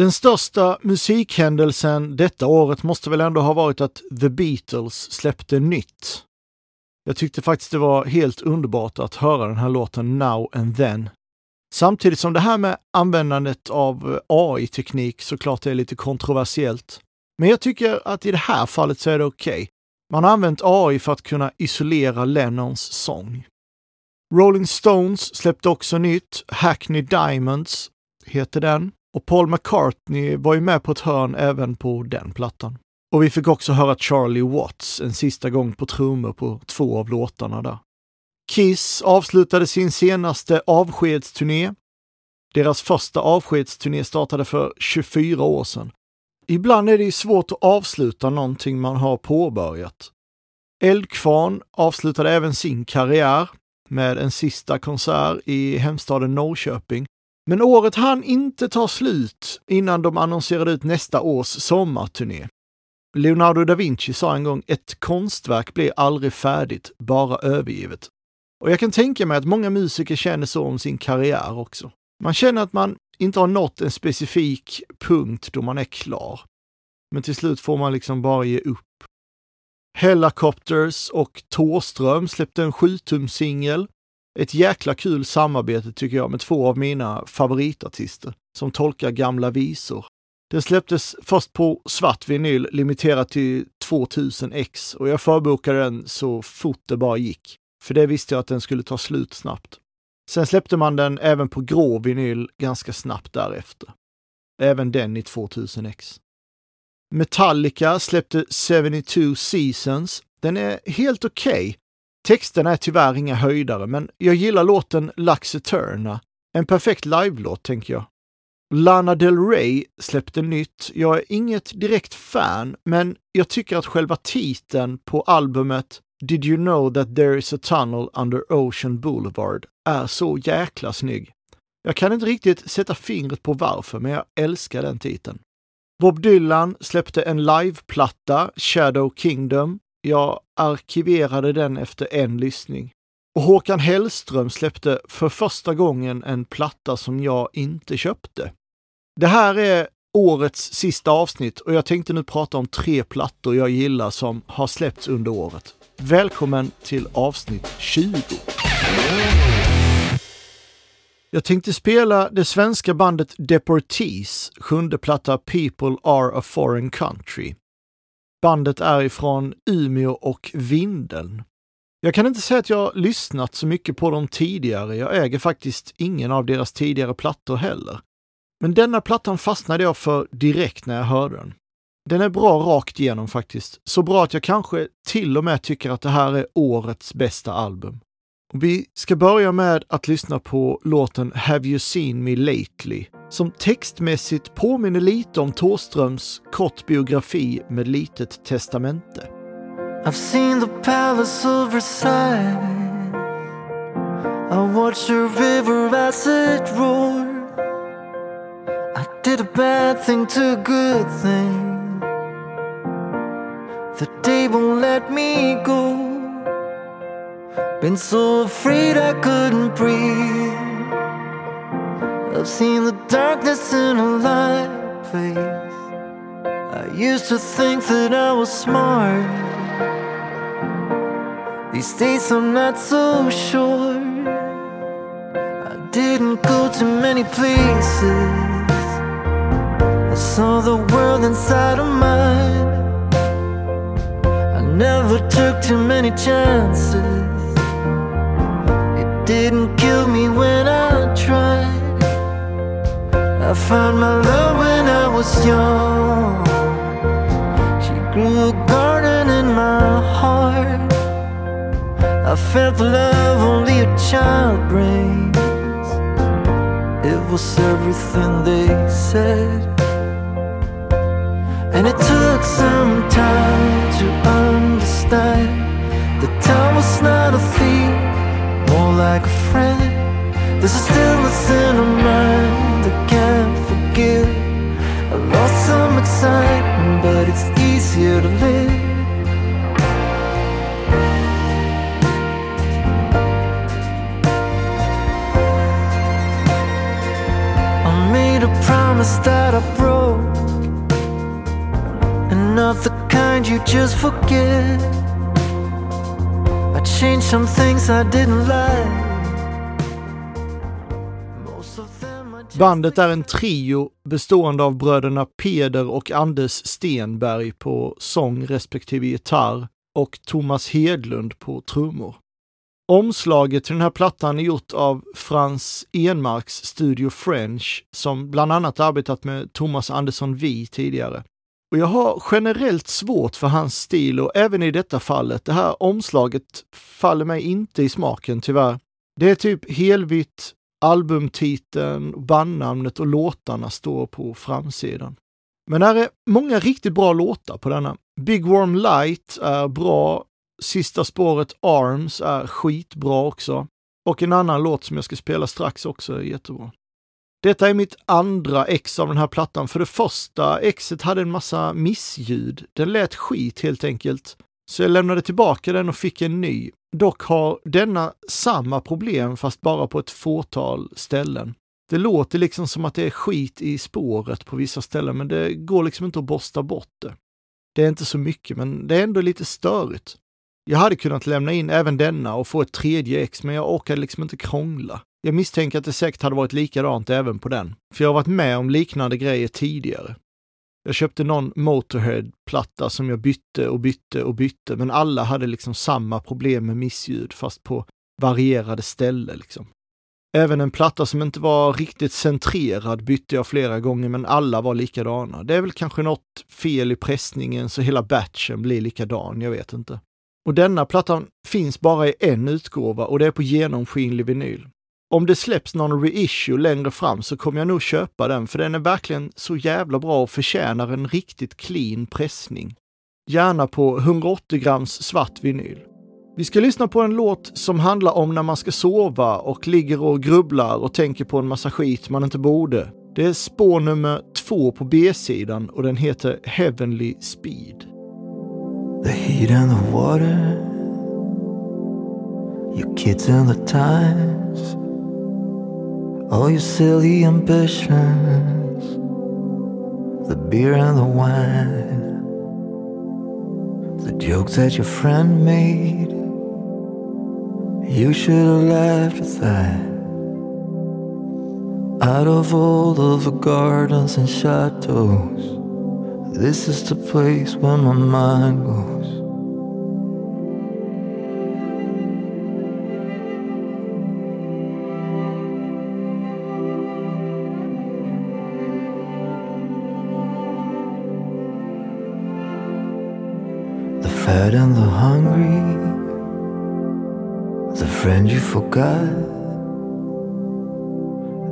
Den största musikhändelsen detta året måste väl ändå ha varit att The Beatles släppte nytt. Jag tyckte faktiskt det var helt underbart att höra den här låten Now and Then. Samtidigt som det här med användandet av AI-teknik såklart är lite kontroversiellt. Men jag tycker att i det här fallet så är det okej. Okay. Man har använt AI för att kunna isolera Lennons sång. Rolling Stones släppte också nytt, Hackney Diamonds heter den. Och Paul McCartney var ju med på ett hörn även på den plattan. Och vi fick också höra Charlie Watts en sista gång på trummor på två av låtarna där. Kiss avslutade sin senaste avskedsturné. Deras första avskedsturné startade för 24 år sedan. Ibland är det ju svårt att avsluta någonting man har påbörjat. Eldkvarn avslutade även sin karriär med en sista konsert i hemstaden Norrköping men året hann inte ta slut innan de annonserade ut nästa års sommarturné. Leonardo da Vinci sa en gång ett konstverk blir aldrig färdigt, bara övergivet. Och jag kan tänka mig att många musiker känner så om sin karriär också. Man känner att man inte har nått en specifik punkt då man är klar. Men till slut får man liksom bara ge upp. Helicopters och Tåström släppte en 7 singel ett jäkla kul samarbete tycker jag med två av mina favoritartister som tolkar gamla visor. Den släpptes först på svart vinyl limiterat till 2000 ex och jag förbokade den så fort det bara gick. För det visste jag att den skulle ta slut snabbt. Sen släppte man den även på grå vinyl ganska snabbt därefter. Även den i 2000 ex. Metallica släppte 72 Seasons. Den är helt okej, okay, Texterna är tyvärr inga höjdare, men jag gillar låten Lux Eterna. En perfekt live-låt, tänker jag. Lana Del Rey släppte nytt. Jag är inget direkt fan, men jag tycker att själva titeln på albumet Did you know that there is a tunnel under Ocean Boulevard är så jäkla snygg. Jag kan inte riktigt sätta fingret på varför, men jag älskar den titeln. Bob Dylan släppte en liveplatta, Shadow Kingdom, jag arkiverade den efter en lyssning. Och Håkan Hellström släppte för första gången en platta som jag inte köpte. Det här är årets sista avsnitt och jag tänkte nu prata om tre plattor jag gillar som har släppts under året. Välkommen till avsnitt 20. Jag tänkte spela det svenska bandet Deportees sjunde platta People Are a Foreign Country. Bandet är ifrån Umeå och Vindeln. Jag kan inte säga att jag lyssnat så mycket på dem tidigare. Jag äger faktiskt ingen av deras tidigare plattor heller. Men denna plattan fastnade jag för direkt när jag hörde den. Den är bra rakt igenom faktiskt. Så bra att jag kanske till och med tycker att det här är årets bästa album. Vi ska börja med att lyssna på låten Have You Seen Me Lately som textmässigt påminner lite om Thåströms kort biografi med litet testamente. I've seen the palace of Versailles I watched the river as it roared I did a bad thing to a good thing The day won't let me go Been so afraid I couldn't breathe. I've seen the darkness in a light place. I used to think that I was smart. These days I'm not so sure. I didn't go to many places. I saw the world inside of mine. I never took too many chances It didn't kill me when I tried. I found my love when I was young. She grew a garden in my heart. I felt the love only a child brings. It was everything they said. And it took some time to understand that time was not a thief more like a friend. There's a stillness in a mind I lost some excitement, but it's easier to live. I made a promise that I broke, and of the kind you just forget. I changed some things I didn't like. Bandet är en trio bestående av bröderna Peder och Anders Stenberg på sång respektive gitarr och Thomas Hedlund på trummor. Omslaget till den här plattan är gjort av Frans Enmarks Studio French som bland annat arbetat med Thomas Andersson Vi tidigare. Och jag har generellt svårt för hans stil och även i detta fallet, det här omslaget faller mig inte i smaken tyvärr. Det är typ helvitt, albumtiteln, bandnamnet och låtarna står på framsidan. Men här är många riktigt bra låtar på denna. Big Warm Light är bra, Sista spåret Arms är skitbra också. Och en annan låt som jag ska spela strax också är jättebra. Detta är mitt andra ex av den här plattan. För det första exet hade en massa missljud. Den lät skit helt enkelt. Så jag lämnade tillbaka den och fick en ny. Dock har denna samma problem fast bara på ett fåtal ställen. Det låter liksom som att det är skit i spåret på vissa ställen, men det går liksom inte att borsta bort det. Det är inte så mycket, men det är ändå lite störigt. Jag hade kunnat lämna in även denna och få ett tredje ex, men jag orkade liksom inte krångla. Jag misstänker att det säkert hade varit likadant även på den, för jag har varit med om liknande grejer tidigare. Jag köpte någon Motorhead-platta som jag bytte och bytte och bytte, men alla hade liksom samma problem med missljud, fast på varierade ställen liksom. Även en platta som inte var riktigt centrerad bytte jag flera gånger, men alla var likadana. Det är väl kanske något fel i pressningen så hela batchen blir likadan, jag vet inte. Och denna plattan finns bara i en utgåva och det är på genomskinlig vinyl. Om det släpps någon reissue längre fram så kommer jag nog köpa den, för den är verkligen så jävla bra och förtjänar en riktigt clean pressning. Gärna på 180 grams svart vinyl. Vi ska lyssna på en låt som handlar om när man ska sova och ligger och grubblar och tänker på en massa skit man inte borde. Det är spår nummer två på B-sidan och den heter Heavenly Speed. The heat and the water, your kids and the times, all your silly ambitions, the beer and the wine, the jokes that your friend made. You should have laughed at that. Out of all of the gardens and chateaus. This is the place where my mind goes. Fat and the hungry, the friend you forgot,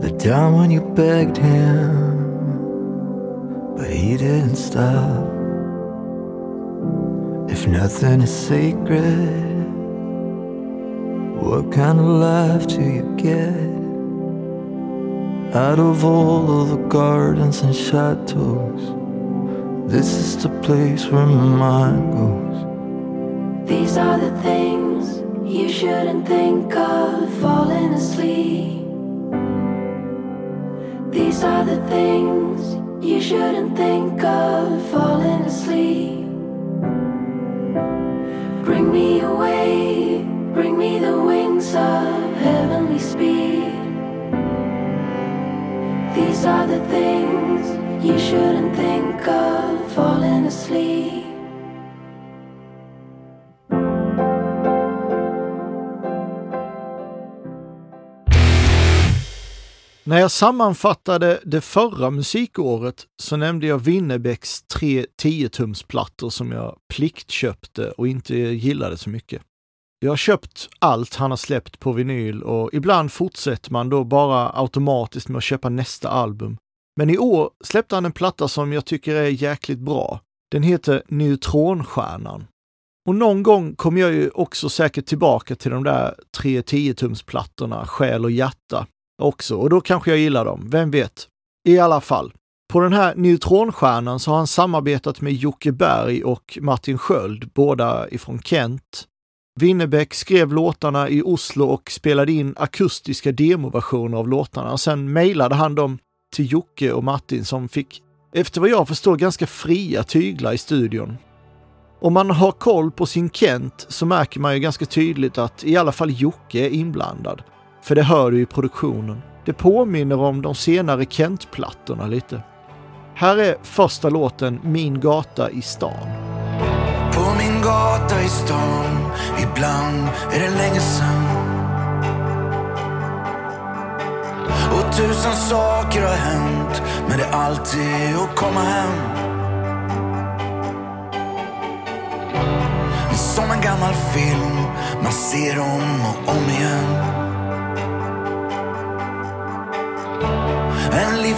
the time when you begged him but he didn't stop. If nothing is sacred, what kind of life do you get? Out of all of the gardens and chateaus, this is the place where my mind goes. These are the things you shouldn't think of falling asleep. These are the things you shouldn't think of falling asleep. Bring me away, bring me the wings of heavenly speed. These are the things you shouldn't think När jag sammanfattade det förra musikåret så nämnde jag Winnerbäcks tre 10-tumsplattor som jag pliktköpte och inte gillade så mycket. Jag har köpt allt han har släppt på vinyl och ibland fortsätter man då bara automatiskt med att köpa nästa album. Men i år släppte han en platta som jag tycker är jäkligt bra. Den heter Neutronstjärnan. Och någon gång kommer jag ju också säkert tillbaka till de där tre 10-tumsplattorna, Själ och hjärta, också och då kanske jag gillar dem, vem vet? I alla fall. På den här neutronstjärnan så har han samarbetat med Jocke Berg och Martin Sköld, båda ifrån Kent. Winnerbäck skrev låtarna i Oslo och spelade in akustiska demoversioner av låtarna. Och sen mejlade han dem till Jocke och Martin som fick efter vad jag förstår ganska fria tyglar i studion. Om man har koll på sin Kent så märker man ju ganska tydligt att i alla fall Jocke är inblandad. För det hör du i produktionen. Det påminner om de senare Kent-plattorna lite. Här är första låten Min gata i stan. På min gata i stan, ibland är det länge sen Och tusen saker har hänt, men det är alltid att komma hem Som en gammal film man ser om och om igen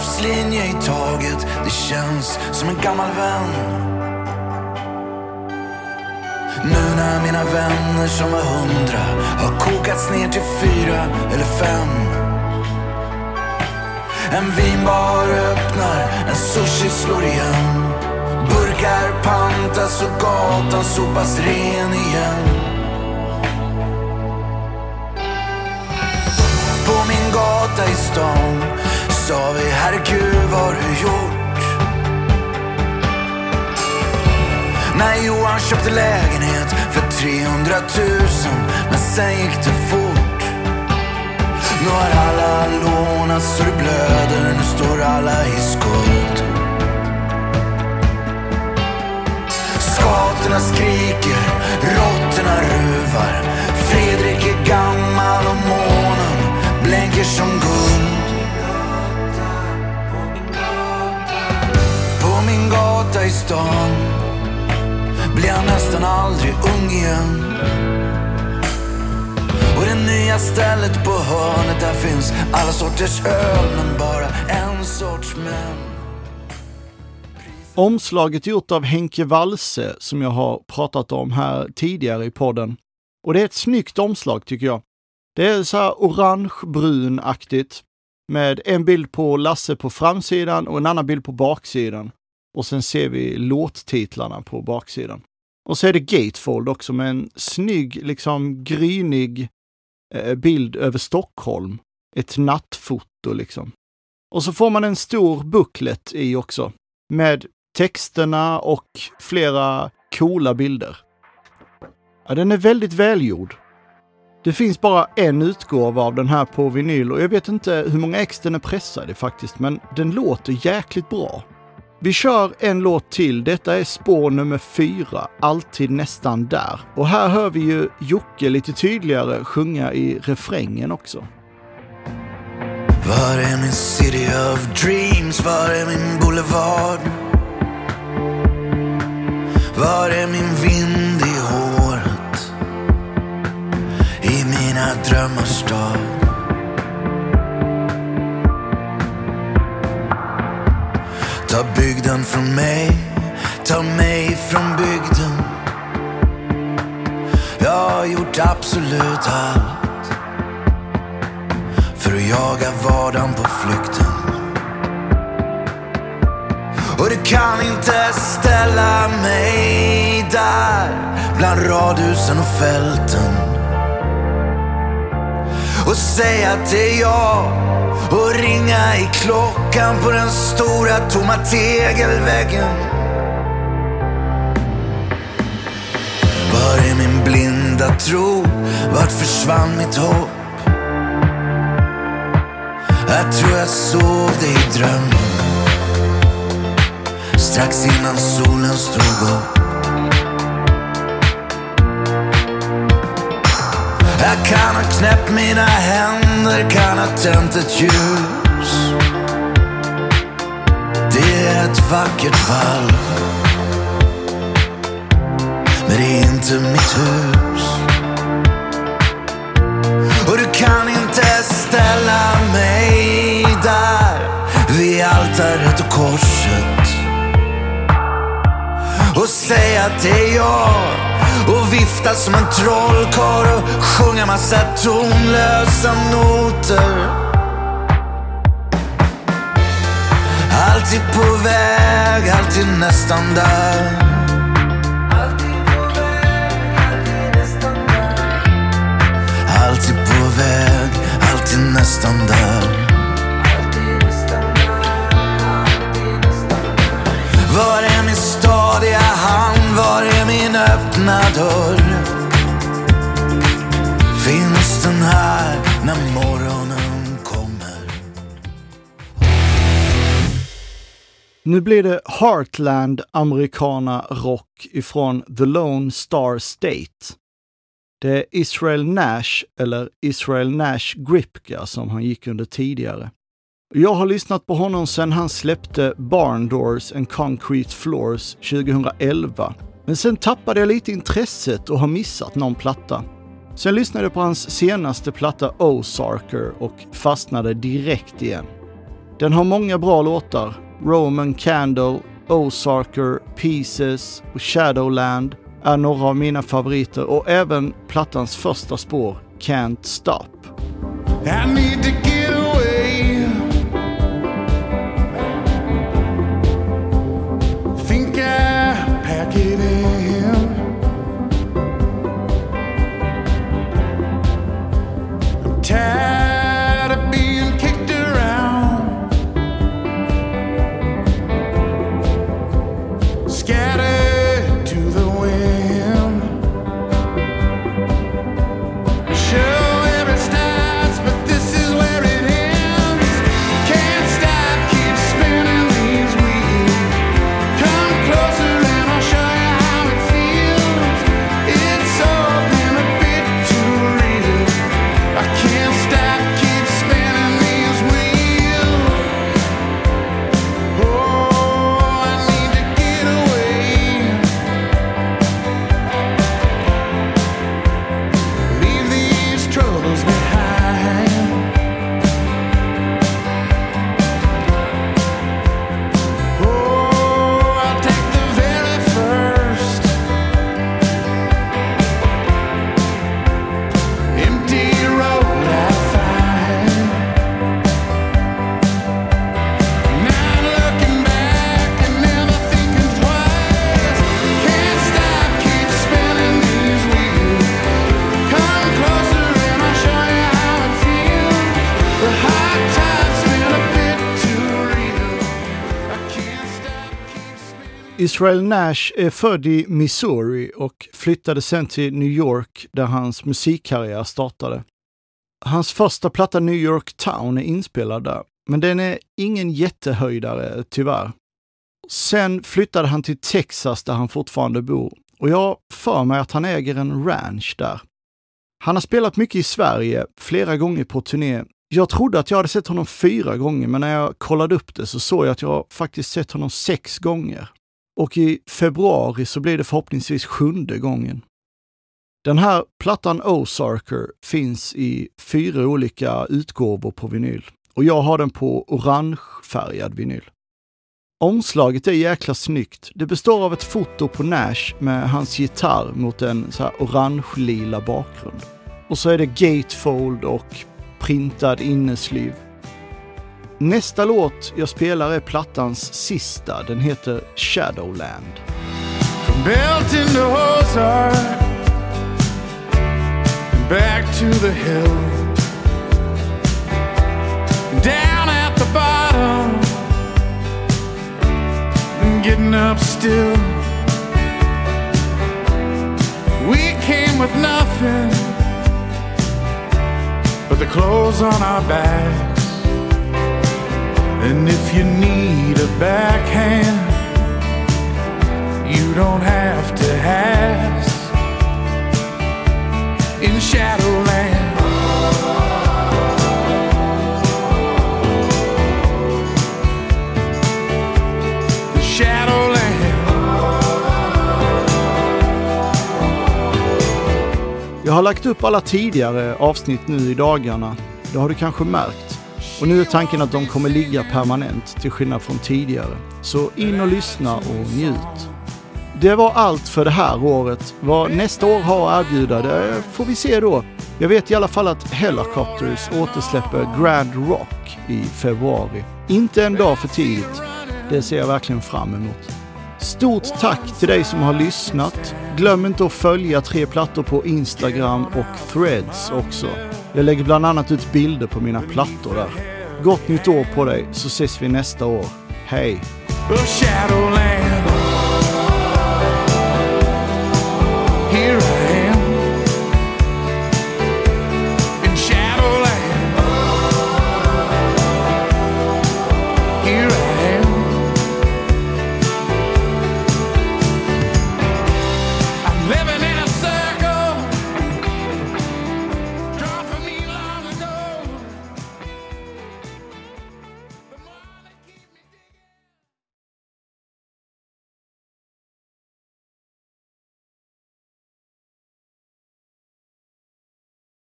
livslinje i taget, det känns som en gammal vän. Nu när mina vänner som var hundra har kokats ner till fyra eller fem. En vinbar öppnar, en sushi slår igen. Burkar pantas och gatan sopas ren igen. På min gata i stan sa vi herregud vad har du gjort? När Johan köpte lägenhet för 300 000 men sen gick det fort. Nu har alla lånat så det blöder, nu står alla i skuld. Skatorna skriker, råttorna finns alla sorters öl, men bara en sorts män. Omslaget gjort av Henke Walse som jag har pratat om här tidigare i podden. Och det är ett snyggt omslag tycker jag. Det är så här orange-brunaktigt med en bild på Lasse på framsidan och en annan bild på baksidan. Och sen ser vi låttitlarna på baksidan. Och så är det Gatefold också med en snygg, liksom grynig eh, bild över Stockholm. Ett nattfoto liksom. Och så får man en stor booklet i också med texterna och flera coola bilder. Ja, den är väldigt välgjord. Det finns bara en utgåva av den här på vinyl och jag vet inte hur många ex den är pressad i faktiskt, men den låter jäkligt bra. Vi kör en låt till. Detta är spår nummer fyra, Alltid nästan där. Och här hör vi ju Jocke lite tydligare sjunga i refrängen också. Var är min city of dreams? Var är min boulevard? Var är min vind i håret? I mina drömmars stad Ta bygden från mig, ta mig från bygden. Jag har gjort absolut allt Jagar vardagen på flykten. Och du kan inte ställa mig där bland radhusen och fälten och säga att det är jag och ringa i klockan på den stora tomma tegelväggen. Var är min blinda tro? Vart försvann mitt hopp? Jag tror jag såg dig i drömmen strax innan solen stod upp. Jag kan ha knäppt mina händer, kan ha tänt ett ljus. Det är ett vackert valv. Men det är inte mitt hus. Och du kan inte ställa vid altaret och korset och säga att det är jag och vifta som en trollkarl och sjunga massa tonlösa noter. Alltid på väg, alltid nästan där. Nu blir det Heartland americana rock ifrån The Lone Star State. Det är Israel Nash, eller Israel Nash Gripka som han gick under tidigare. Jag har lyssnat på honom sedan han släppte Barn Doors and Concrete Floors 2011. Men sen tappade jag lite intresset och har missat någon platta. Sen lyssnade jag på hans senaste platta Ozarker och fastnade direkt igen. Den har många bra låtar. Roman Candle, Ozarker, Pieces och Shadowland är några av mina favoriter och även plattans första spår, Can't Stop. I Israel Nash är född i Missouri och flyttade sen till New York där hans musikkarriär startade. Hans första platta New York Town är inspelad där, men den är ingen jättehöjdare tyvärr. Sen flyttade han till Texas där han fortfarande bor och jag har för mig att han äger en ranch där. Han har spelat mycket i Sverige, flera gånger på turné. Jag trodde att jag hade sett honom fyra gånger, men när jag kollade upp det så såg jag att jag faktiskt sett honom sex gånger. Och i februari så blir det förhoppningsvis sjunde gången. Den här plattan Ozarker finns i fyra olika utgåvor på vinyl och jag har den på orangefärgad vinyl. Omslaget är jäkla snyggt. Det består av ett foto på Nash med hans gitarr mot en så här orange-lila bakgrund. Och så är det gatefold och printad innesliv. Nästa låt jag spelar är plattans sista. Den heter Shadowland. From Belton to Ozark, and back to the hill, down at the bottom, and getting up still. We came with nothing but the clothes on our backs, the backhand. You don't have to ask. In Shadowland, Shadowland. Jag har lagt upp alla tidigare avsnitt nu i dagarna. Det har du kanske märkt. Och nu är tanken att de kommer ligga permanent till skillnad från tidigare. Så in och lyssna och njut. Det var allt för det här året. Vad nästa år har att erbjuda, det får vi se då. Jag vet i alla fall att Helicopters återsläpper Grand Rock i februari. Inte en dag för tidigt. Det ser jag verkligen fram emot. Stort tack till dig som har lyssnat. Glöm inte att följa Tre Plattor på Instagram och Threads också. Jag lägger bland annat ut bilder på mina plattor där. Gott nytt år på dig så ses vi nästa år. Hej! Shadowland.